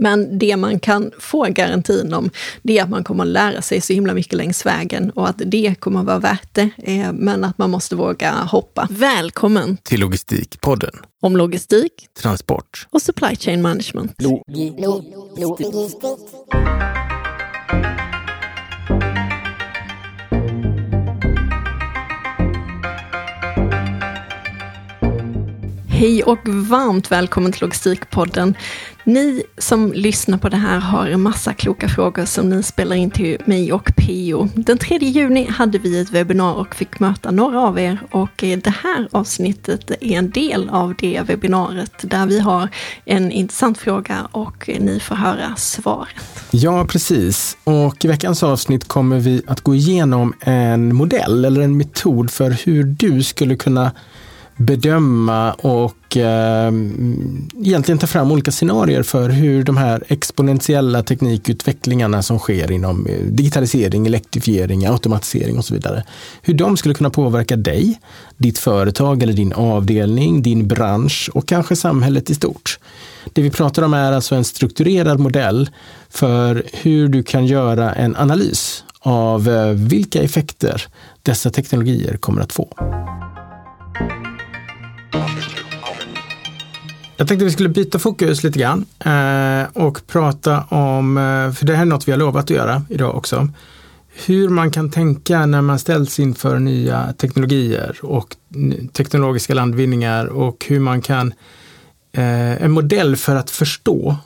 Men det man kan få garantin om, det är att man kommer att lära sig så himla mycket längs vägen och att det kommer att vara värt det. Eh, men att man måste våga hoppa. Välkommen till Logistikpodden. Om logistik, transport och supply chain management. Lo lo lo Hej och varmt välkommen till Logistikpodden. Ni som lyssnar på det här har en massa kloka frågor som ni spelar in till mig och Pio. Den 3 juni hade vi ett webbinar och fick möta några av er och det här avsnittet är en del av det webbinariet där vi har en intressant fråga och ni får höra svaret. Ja, precis. Och i veckans avsnitt kommer vi att gå igenom en modell eller en metod för hur du skulle kunna bedöma och eh, egentligen ta fram olika scenarier för hur de här exponentiella teknikutvecklingarna som sker inom eh, digitalisering, elektrifiering, automatisering och så vidare. Hur de skulle kunna påverka dig, ditt företag eller din avdelning, din bransch och kanske samhället i stort. Det vi pratar om är alltså en strukturerad modell för hur du kan göra en analys av eh, vilka effekter dessa teknologier kommer att få. Jag tänkte vi skulle byta fokus lite grann eh, och prata om, eh, för det här är något vi har lovat att göra idag också, hur man kan tänka när man ställs inför nya teknologier och teknologiska landvinningar och hur man kan, eh, en modell för att förstå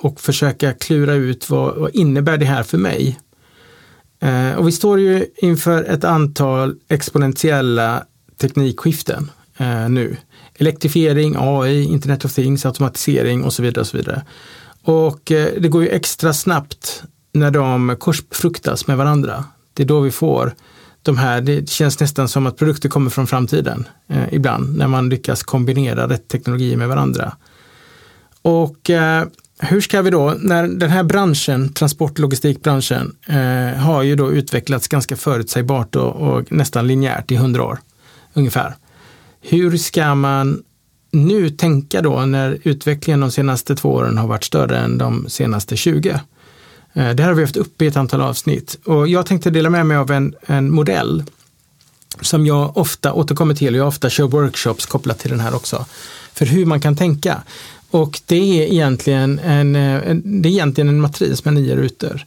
och försöka klura ut vad, vad innebär det här för mig? Och vi står ju inför ett antal exponentiella teknikskiften nu elektrifiering, AI, Internet of Things, automatisering och så vidare. Och så vidare. Och eh, det går ju extra snabbt när de korsbefruktas med varandra. Det är då vi får de här, det känns nästan som att produkter kommer från framtiden eh, ibland när man lyckas kombinera rätt teknologi med varandra. Och eh, hur ska vi då, när den här branschen, transport logistikbranschen, eh, har ju då utvecklats ganska förutsägbart och, och nästan linjärt i hundra år ungefär. Hur ska man nu tänka då när utvecklingen de senaste två åren har varit större än de senaste 20? Eh, det här har vi haft uppe i ett antal avsnitt och jag tänkte dela med mig av en, en modell som jag ofta återkommer till och jag ofta kör workshops kopplat till den här också. För hur man kan tänka. Och det är egentligen en, eh, en det är egentligen en matris med nio rutor.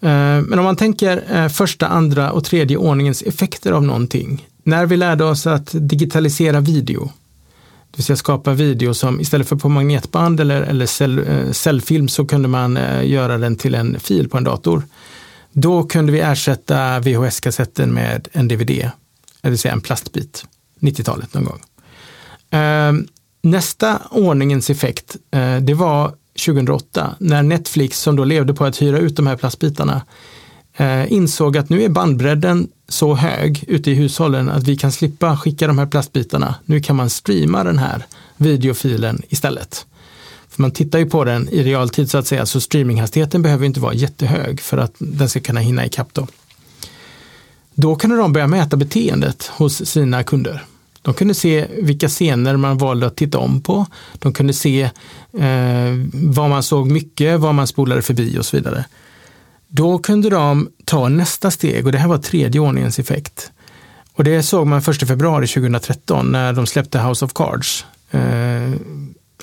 Eh, men om man tänker första, andra och tredje ordningens effekter av någonting när vi lärde oss att digitalisera video, det vill säga skapa video som istället för på magnetband eller, eller cell, eh, cellfilm så kunde man eh, göra den till en fil på en dator. Då kunde vi ersätta VHS-kassetten med en DVD, det vill säga en plastbit, 90-talet någon gång. Ehm, nästa ordningens effekt, eh, det var 2008 när Netflix, som då levde på att hyra ut de här plastbitarna, insåg att nu är bandbredden så hög ute i hushållen att vi kan slippa skicka de här plastbitarna. Nu kan man streama den här videofilen istället. För man tittar ju på den i realtid så att säga, så streaminghastigheten behöver inte vara jättehög för att den ska kunna hinna ikapp då. Då kunde de börja mäta beteendet hos sina kunder. De kunde se vilka scener man valde att titta om på. De kunde se eh, vad man såg mycket, vad man spolade förbi och så vidare. Då kunde de ta nästa steg och det här var tredje ordningens effekt. Och det såg man 1 februari 2013 när de släppte House of Cards. Eh,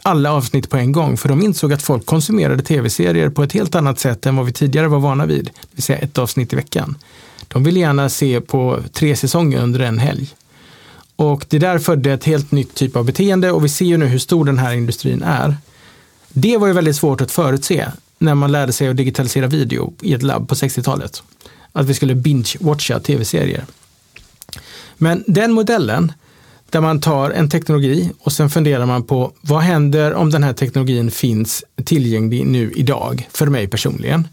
alla avsnitt på en gång, för de insåg att folk konsumerade tv-serier på ett helt annat sätt än vad vi tidigare var vana vid, det vill säga ett avsnitt i veckan. De ville gärna se på tre säsonger under en helg. Och det där födde ett helt nytt typ av beteende och vi ser ju nu hur stor den här industrin är. Det var ju väldigt svårt att förutse när man lärde sig att digitalisera video i ett labb på 60-talet. Att vi skulle binge-watcha tv-serier. Men den modellen, där man tar en teknologi och sen funderar man på vad händer om den här teknologin finns tillgänglig nu idag för mig personligen.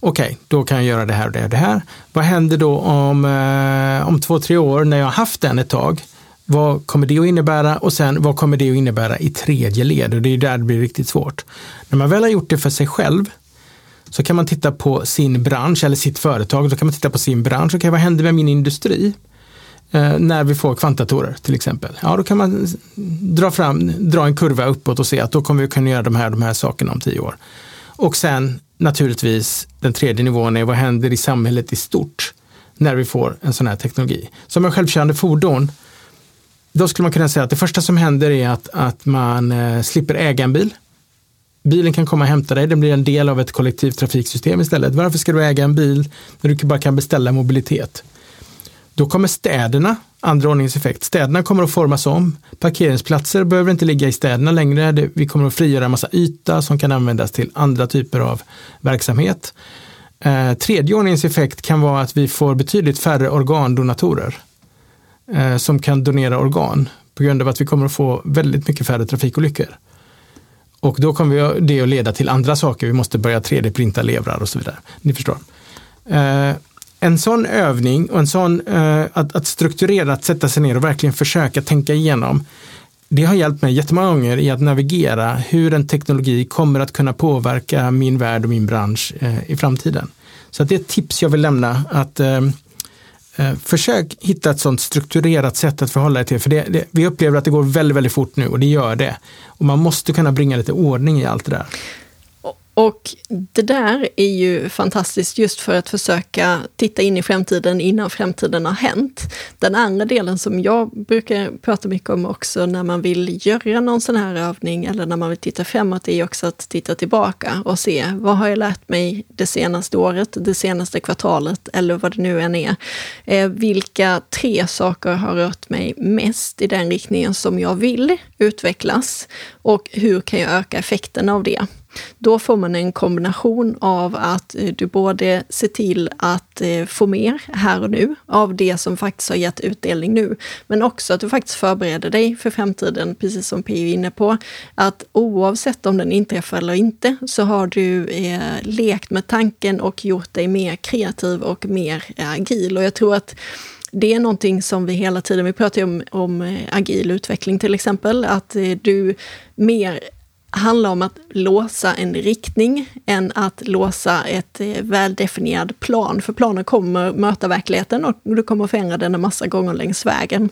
Okej, okay, då kan jag göra det här och det och det här. Vad händer då om, eh, om två, tre år när jag har haft den ett tag? Vad kommer det att innebära och sen vad kommer det att innebära i tredje led? Och det är där det blir riktigt svårt. När man väl har gjort det för sig själv så kan man titta på sin bransch eller sitt företag. Då kan man titta på sin bransch. Okej, vad händer med min industri? Eh, när vi får kvantdatorer till exempel. Ja, då kan man dra, fram, dra en kurva uppåt och se att då kommer vi kunna göra de här, de här sakerna om tio år. Och sen naturligtvis den tredje nivån är vad händer i samhället i stort när vi får en sån här teknologi. Som en självkörande fordon, då skulle man kunna säga att det första som händer är att, att man eh, slipper äga en bil. Bilen kan komma och hämta dig, den blir en del av ett kollektivtrafiksystem istället. Varför ska du äga en bil när du bara kan beställa mobilitet? Då kommer städerna, andra ordningens effekt, städerna kommer att formas om. Parkeringsplatser behöver inte ligga i städerna längre. Vi kommer att frigöra en massa yta som kan användas till andra typer av verksamhet. Eh, tredje ordningens effekt kan vara att vi får betydligt färre organdonatorer eh, som kan donera organ på grund av att vi kommer att få väldigt mycket färre trafikolyckor. Och då kommer det att leda till andra saker. Vi måste börja 3D-printa levrar och så vidare. Ni förstår. Eh, en sån övning och en sån eh, att, att strukturerat sätta sig ner och verkligen försöka tänka igenom. Det har hjälpt mig jättemånga gånger i att navigera hur en teknologi kommer att kunna påverka min värld och min bransch eh, i framtiden. Så det är ett tips jag vill lämna. att eh, Eh, försök hitta ett sånt strukturerat sätt att förhålla dig till. För det, det, vi upplever att det går väldigt, väldigt fort nu och det gör det. Och man måste kunna bringa lite ordning i allt det där. Och det där är ju fantastiskt just för att försöka titta in i framtiden innan framtiden har hänt. Den andra delen som jag brukar prata mycket om också när man vill göra någon sån här övning eller när man vill titta framåt är också att titta tillbaka och se vad har jag lärt mig det senaste året, det senaste kvartalet eller vad det nu än är. Eh, vilka tre saker har rört mig mest i den riktningen som jag vill utvecklas och hur kan jag öka effekten av det? Då får man en kombination av att eh, du både ser till att eh, få mer här och nu av det som faktiskt har gett utdelning nu, men också att du faktiskt förbereder dig för framtiden, precis som P.O. är inne på. Att oavsett om den inträffar eller inte så har du eh, lekt med tanken och gjort dig mer kreativ och mer eh, agil. Och jag tror att det är någonting som vi hela tiden, vi pratar ju om, om agil utveckling till exempel, att du mer handlar om att låsa en riktning än att låsa ett eh, väldefinierad plan. För planen kommer möta verkligheten och du kommer förändra den en massa gånger längs vägen.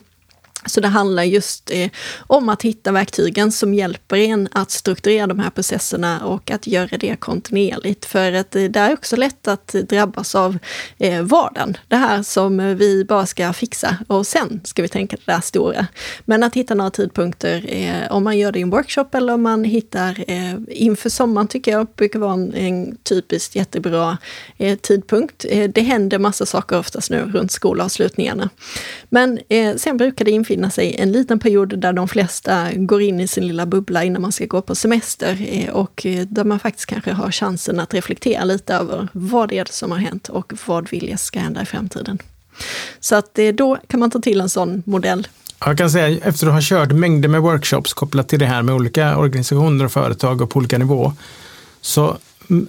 Så det handlar just eh, om att hitta verktygen som hjälper en att strukturera de här processerna och att göra det kontinuerligt. För att eh, det är också lätt att drabbas av eh, vardagen. Det här som vi bara ska fixa och sen ska vi tänka det där stora. Men att hitta några tidpunkter, eh, om man gör det i en workshop eller om man hittar eh, inför sommaren tycker jag brukar vara en, en typiskt jättebra eh, tidpunkt. Eh, det händer massa saker oftast nu runt skolavslutningarna. Men eh, sen brukar det infinna infinna sig en liten period där de flesta går in i sin lilla bubbla innan man ska gå på semester eh, och eh, där man faktiskt kanske har chansen att reflektera lite över vad det är som har hänt och vad vill jag ska hända i framtiden. Så att eh, då kan man ta till en sån modell. Jag kan säga efter att ha kört mängder med workshops kopplat till det här med olika organisationer och företag och på olika nivå så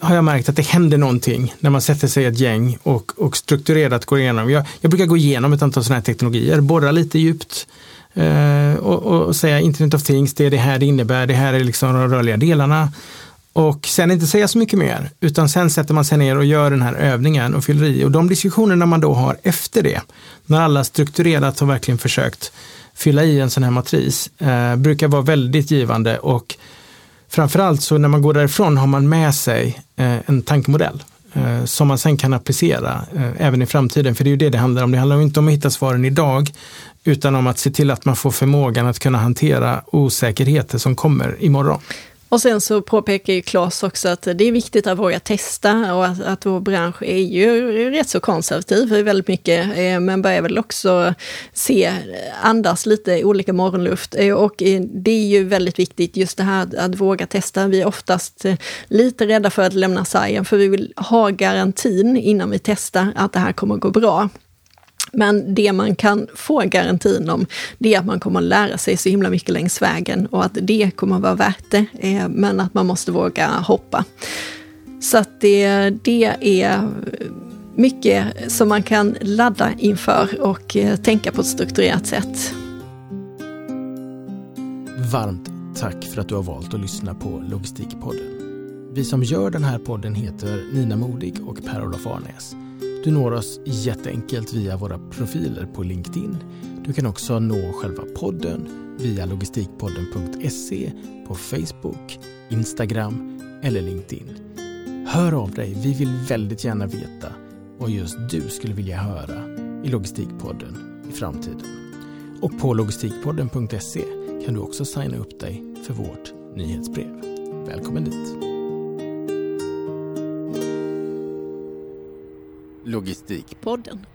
har jag märkt att det händer någonting när man sätter sig i ett gäng och, och strukturerat går igenom. Jag, jag brukar gå igenom ett antal sådana här teknologier, borra lite djupt eh, och, och, säga Internet of Things, det är det här det innebär, det här är liksom de rörliga delarna. Och sen inte säga så mycket mer, utan sen sätter man sig ner och gör den här övningen och fyller i. Och de diskussionerna man då har efter det, när alla strukturerat har verkligen försökt fylla i en sån här matris, eh, brukar vara väldigt givande och Framförallt så när man går därifrån har man med sig eh, en tankemodell eh, som man sen kan applicera eh, även i framtiden. För det är ju det det handlar om. Det handlar inte om att hitta svaren idag utan om att se till att man får förmågan att kunna hantera osäkerheter som kommer imorgon. Och sen så påpekar ju Claes också att det är viktigt att våga testa och att, att vår bransch är ju rätt så konservativ väldigt mycket, eh, men börjar väl också se, andas lite olika morgonluft. Eh, och eh, det är ju väldigt viktigt just det här att, att våga testa. Vi är oftast lite rädda för att lämna sargen, för vi vill ha garantin innan vi testar att det här kommer att gå bra. Men det man kan få garantin om, det är att man kommer att lära sig så himla mycket längs vägen och att det kommer att vara värt det, eh, men att man måste våga hoppa. Så att det, det är mycket som man kan ladda inför och eh, tänka på ett strukturerat sätt. Varmt tack för att du har valt att lyssna på Logistikpodden. Vi som gör den här podden heter Nina Modig och Per-Olof Arnäs. Du når oss jätteenkelt via våra profiler på LinkedIn. Du kan också nå själva podden via logistikpodden.se på Facebook, Instagram eller LinkedIn. Hör av dig, vi vill väldigt gärna veta vad just du skulle vilja höra i Logistikpodden i framtiden. Och på logistikpodden.se kan du också signa upp dig för vårt nyhetsbrev. Välkommen dit! Logistikpodden.